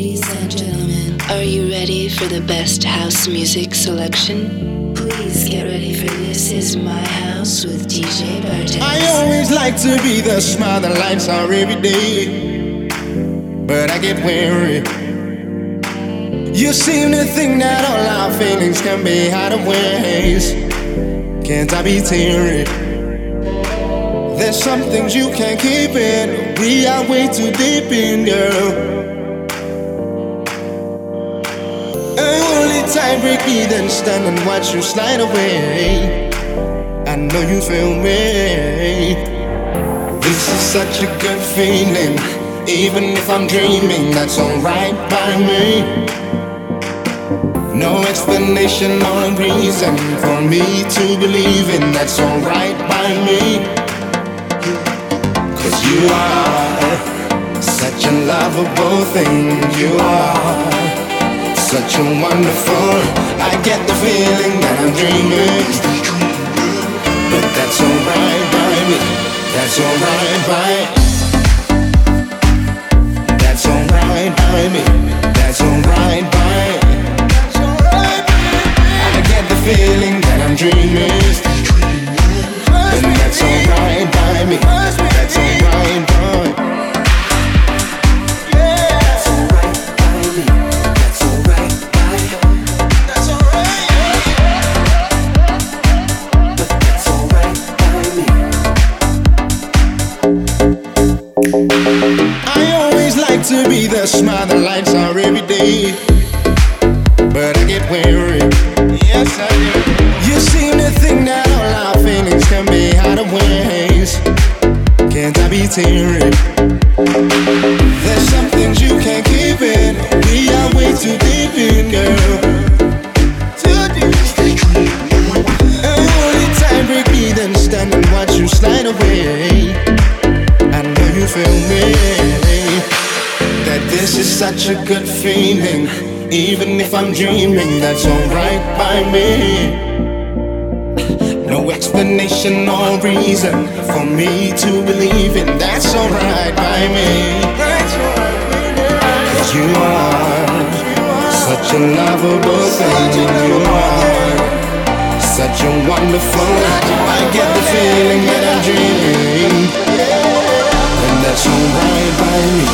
Ladies and gentlemen, are you ready for the best house music selection? Please get ready for This Is My House with DJ Bartez. I always like to be the smile that lights our every day, but I get weary. You seem to think that all our feelings can be hideaways. Can't I be teary? There's some things you can't keep in. We are way too deep in, girl. Time break me, then stand and watch you slide away. I know you feel me. This is such a good feeling. Even if I'm dreaming, that's alright by me. No explanation or reason for me to believe in that's alright by me. Cause you are such a lovable thing. You are such a wonderful. I get the feeling that I'm dreaming. But that's alright by me. That's alright by That's alright by me. That's alright by I get the feeling that I'm dreaming. And that's alright by me. That's alright good feeling. Even if I'm dreaming, that's alright by me. No explanation or reason for me to believe in, that's alright by me. Cause you are such a lovable thing, you are such a wonderful. I get the feeling that I'm dreaming, and that's alright by me.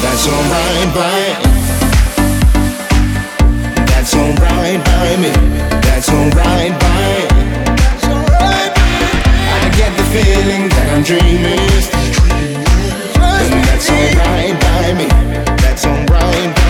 That's alright by me. That's alright by me. That's alright by I get the feeling that I'm dreaming. And that's alright by me. That's alright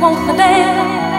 won't the.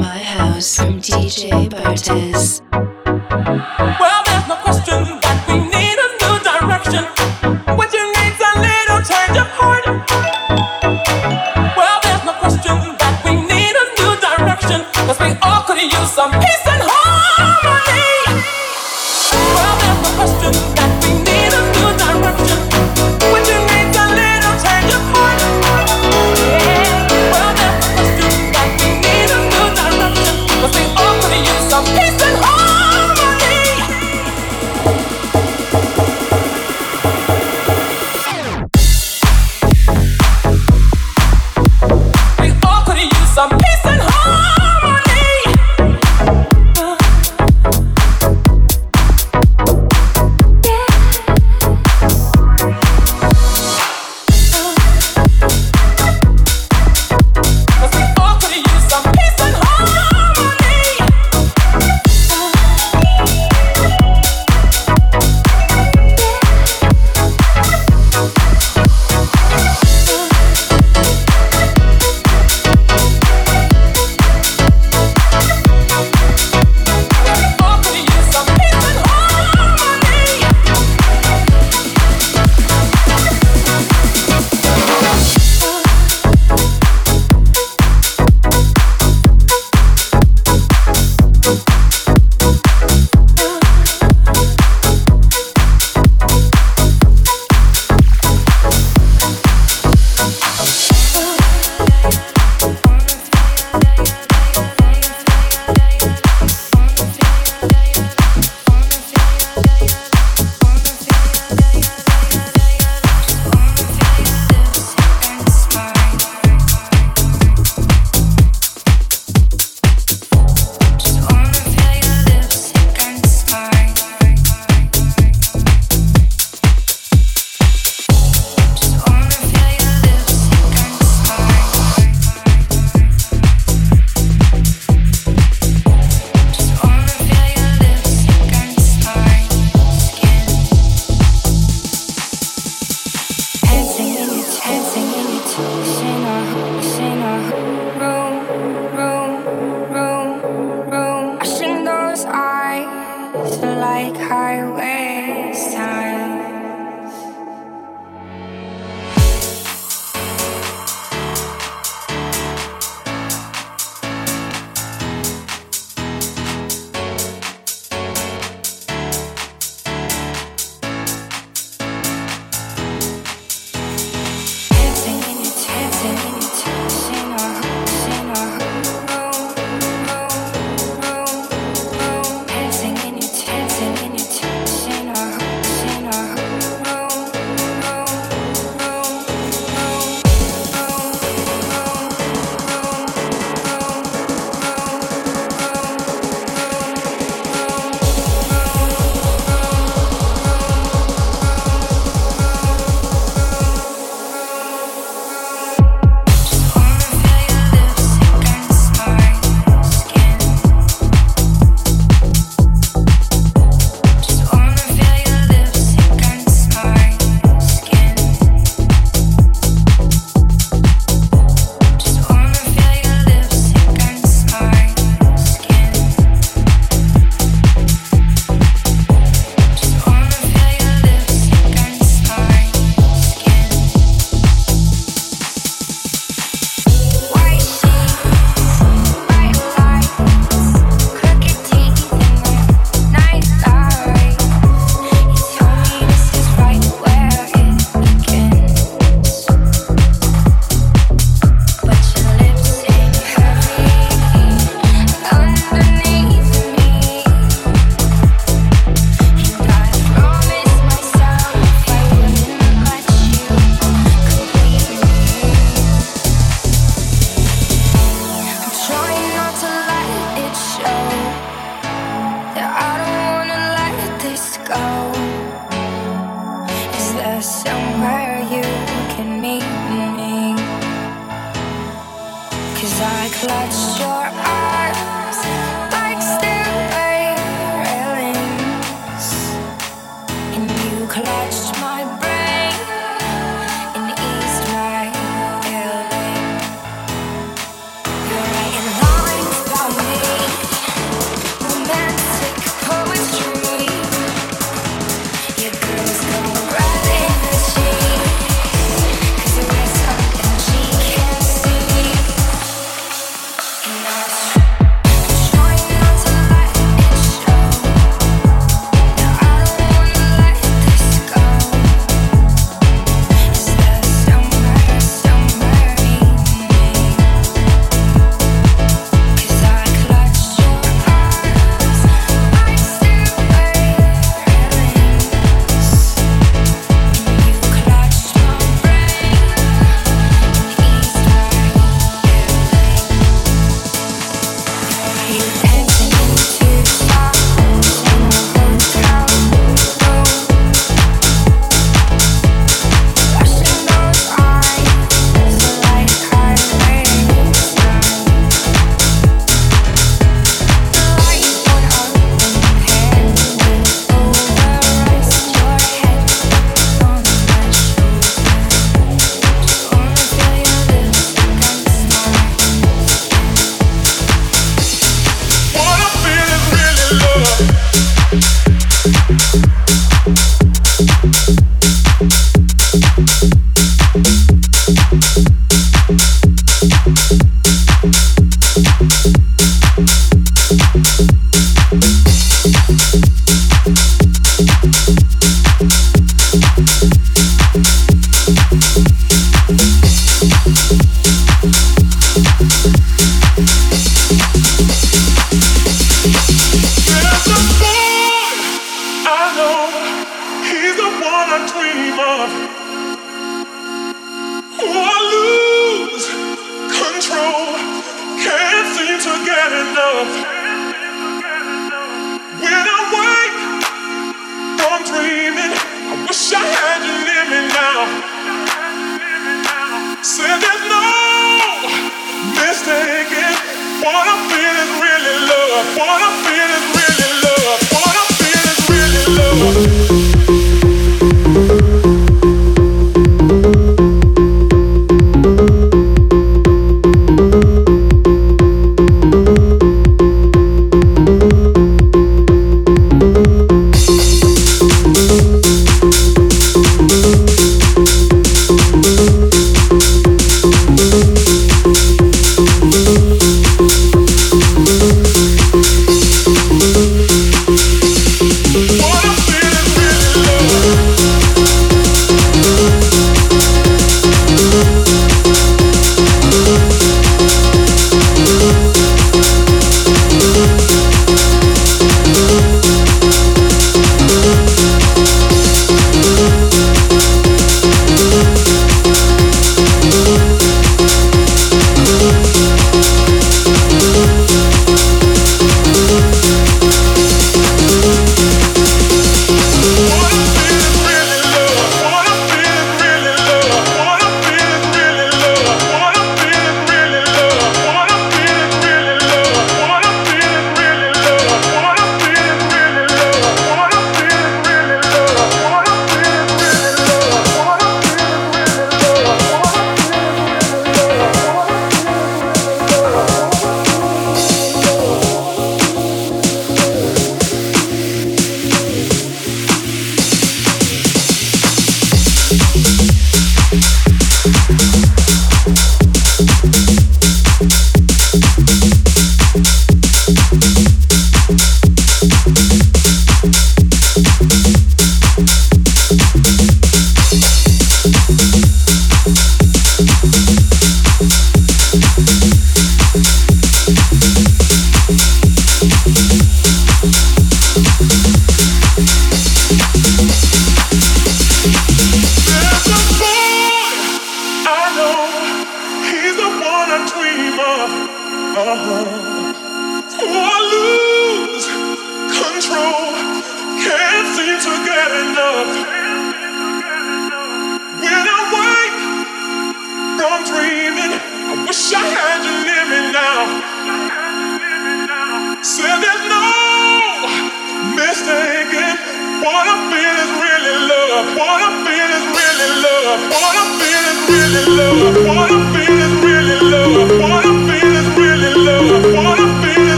my house from DJ Bartez.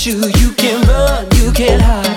Fly.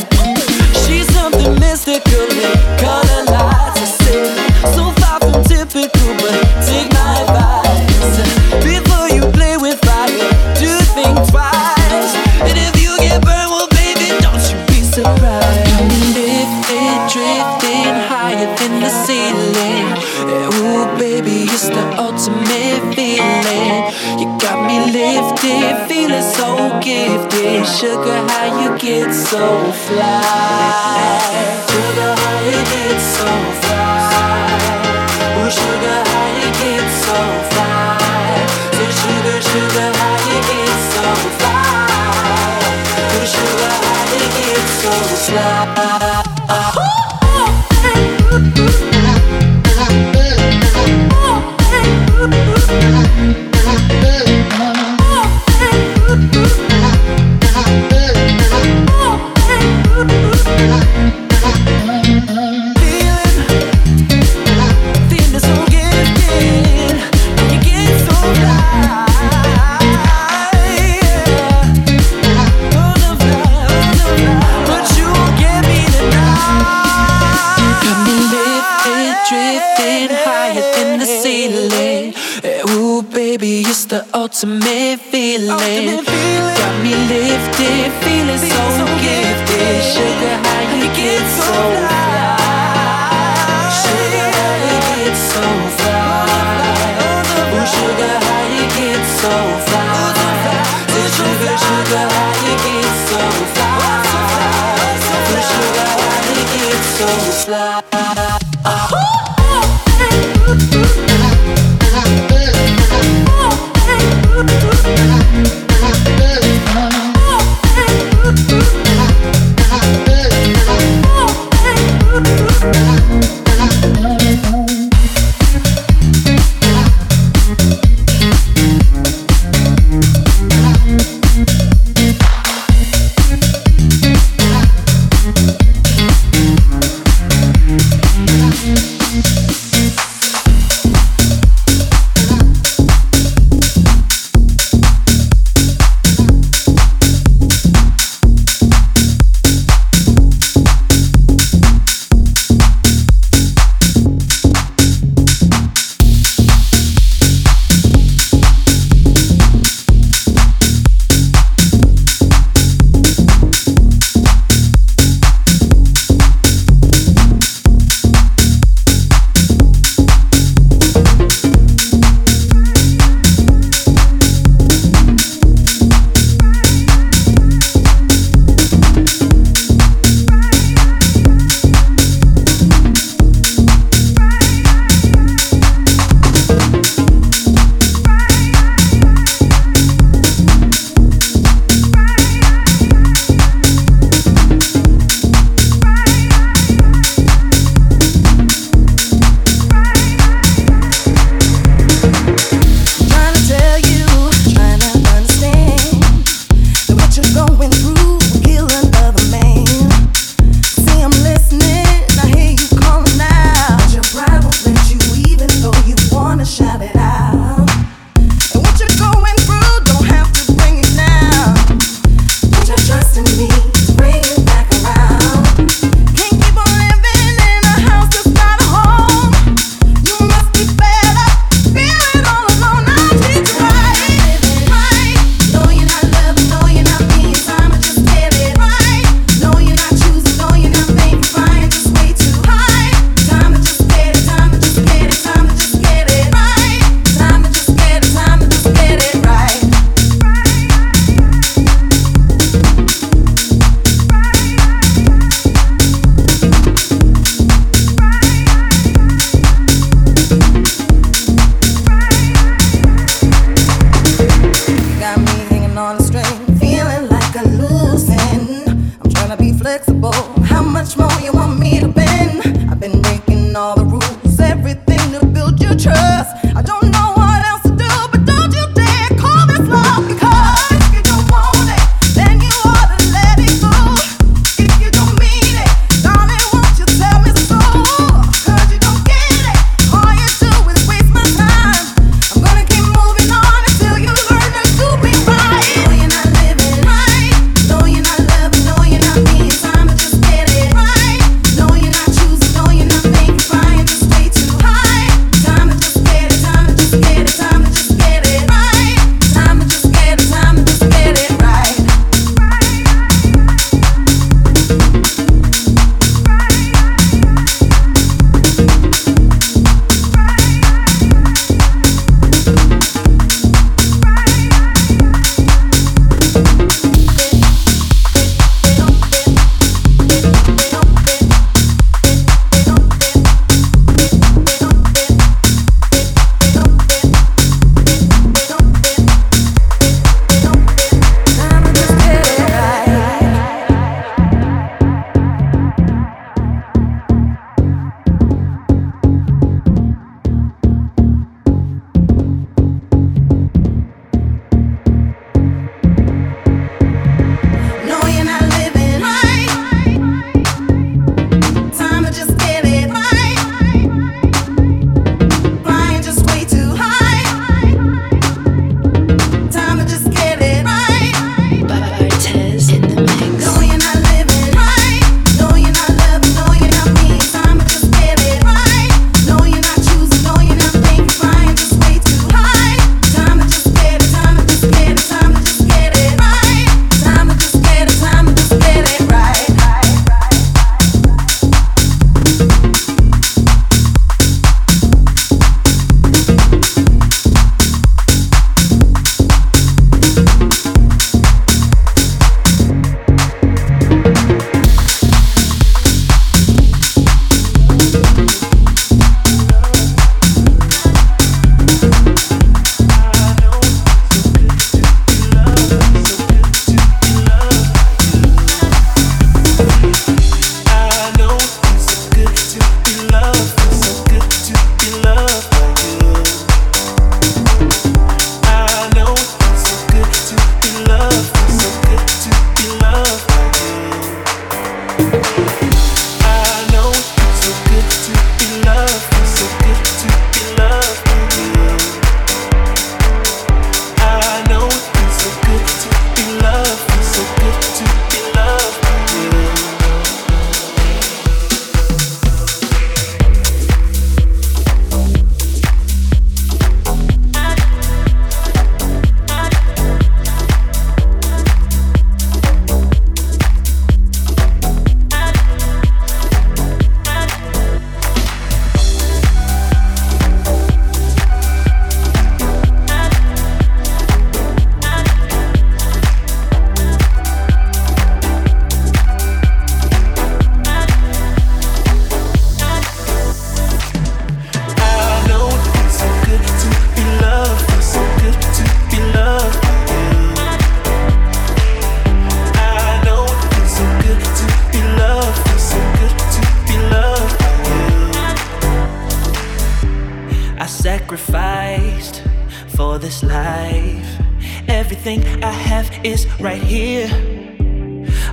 everything I have is right here.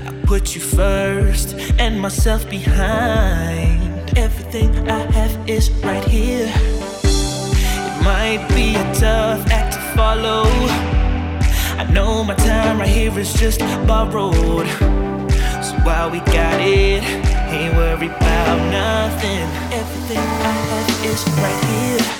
I put you first and myself behind. Everything I have is right here. It might be a tough act to follow. I know my time right here is just borrowed. So while we got it, ain't worried about nothing. Everything I have is right here.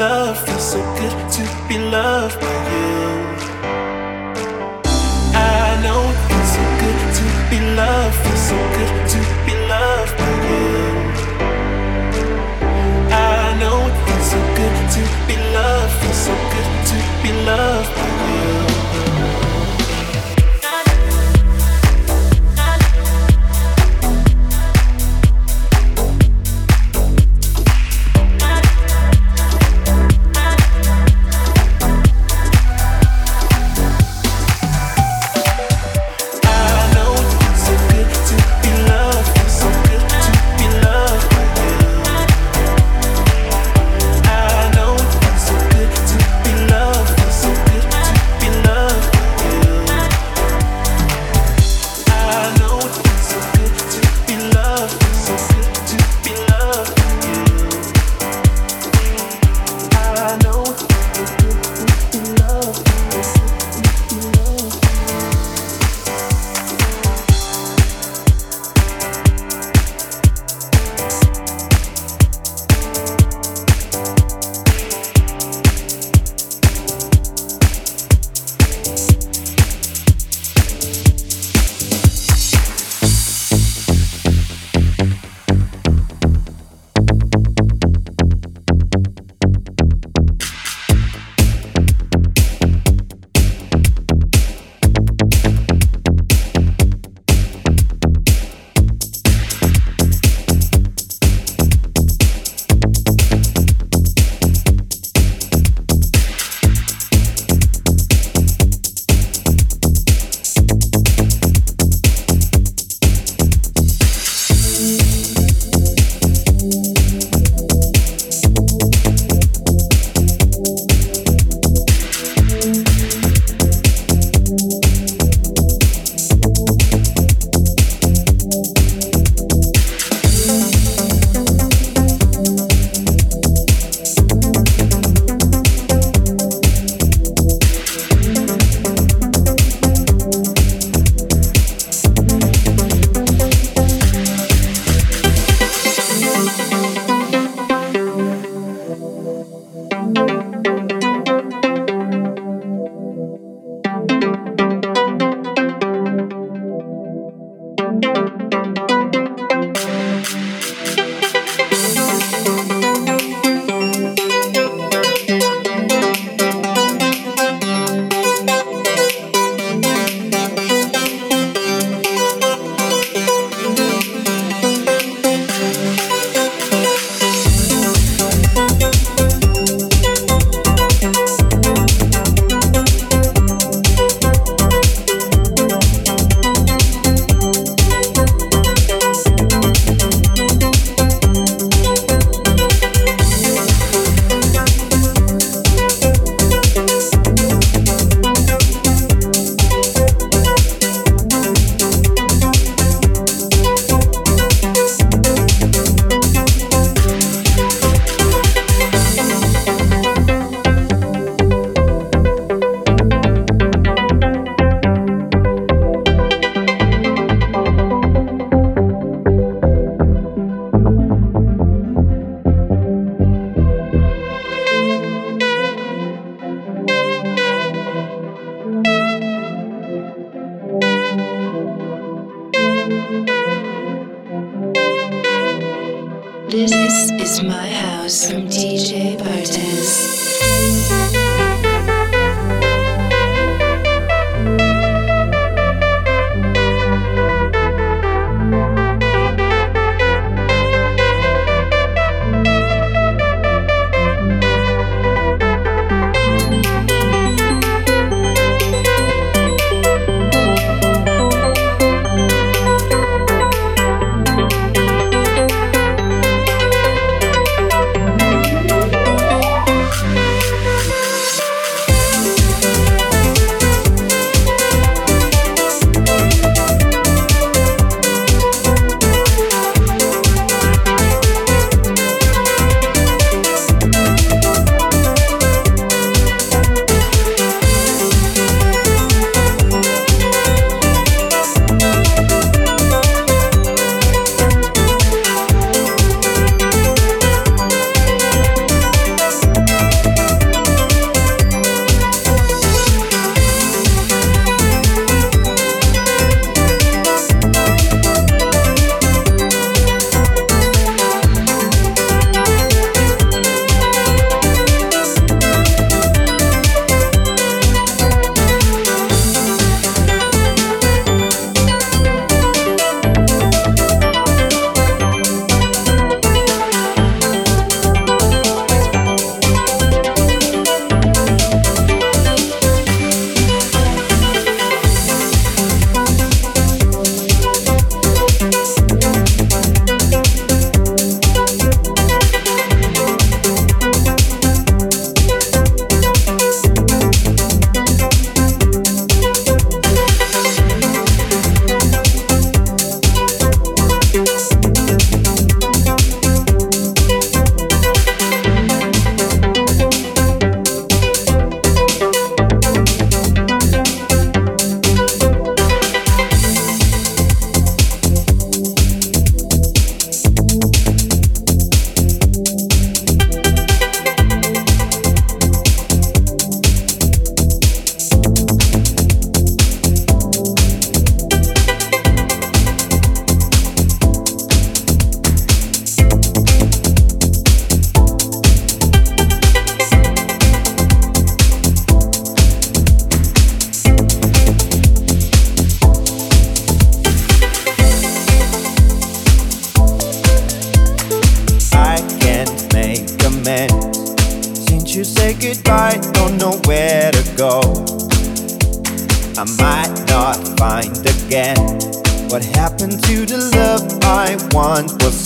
love feels so good to be loved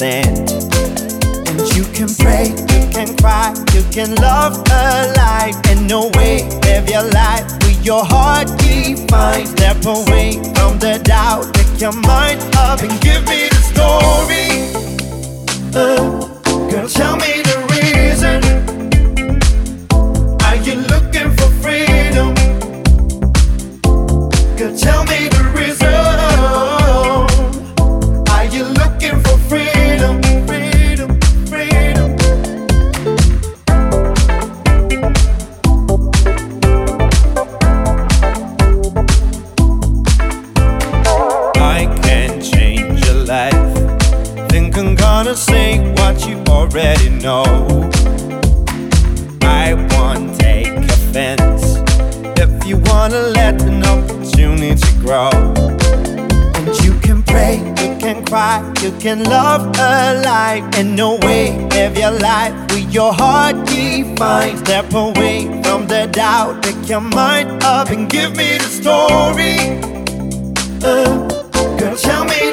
And you can pray, you can cry, you can love alive. And no way, live your life with your heart defined. Step away from the doubt, pick your mind up and give me the story. Uh, girl, tell me the can love alive and no way live your life with your heart defined. Step away from the doubt, take your mind up and give me the story. Uh, girl, tell me.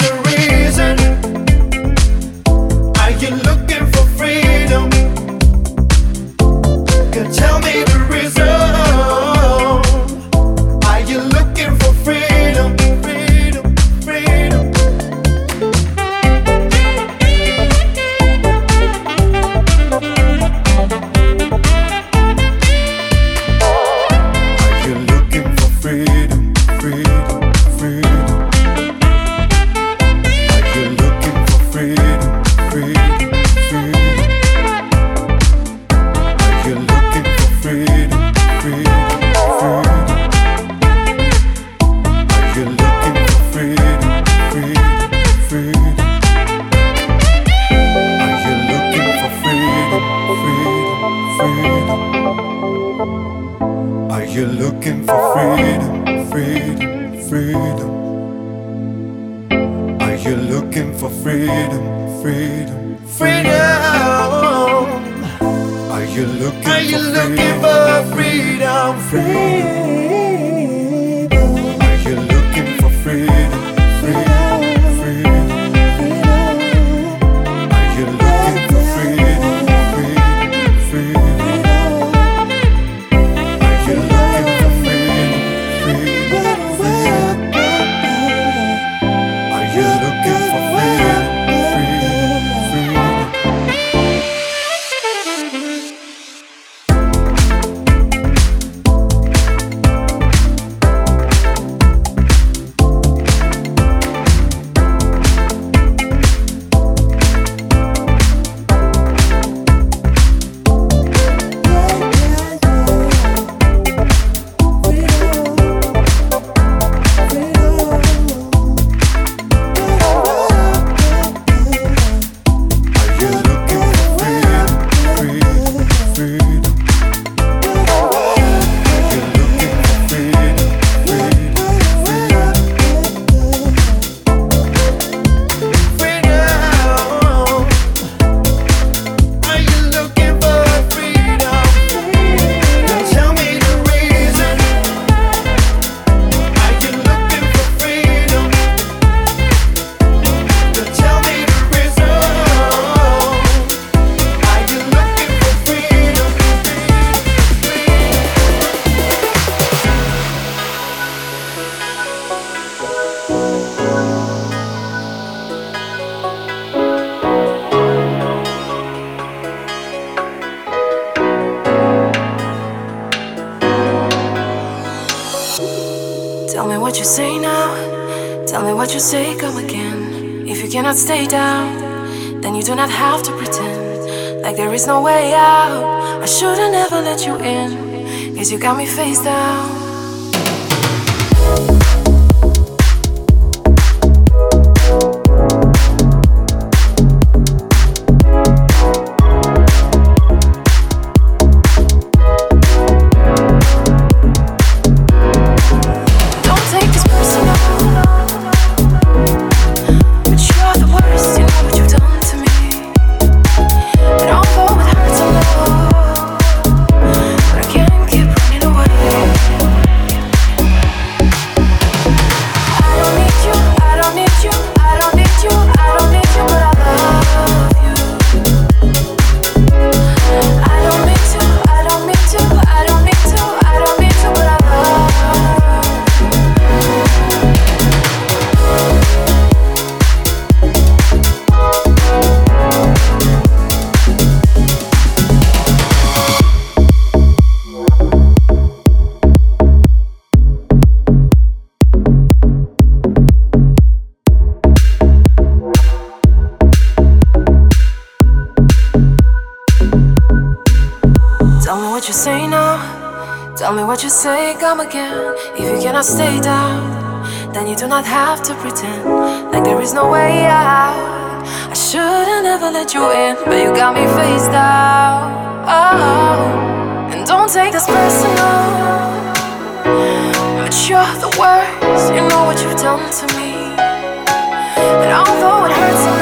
Pretend like there is no way out. I should've never let you in, cause you got me face down. What you say, come again. If you cannot stay down, then you do not have to pretend like there is no way out. I should've never let you in, but you got me face down. Oh, and don't take this personal. But you're the worst, you know what you've done to me. And although it hurts.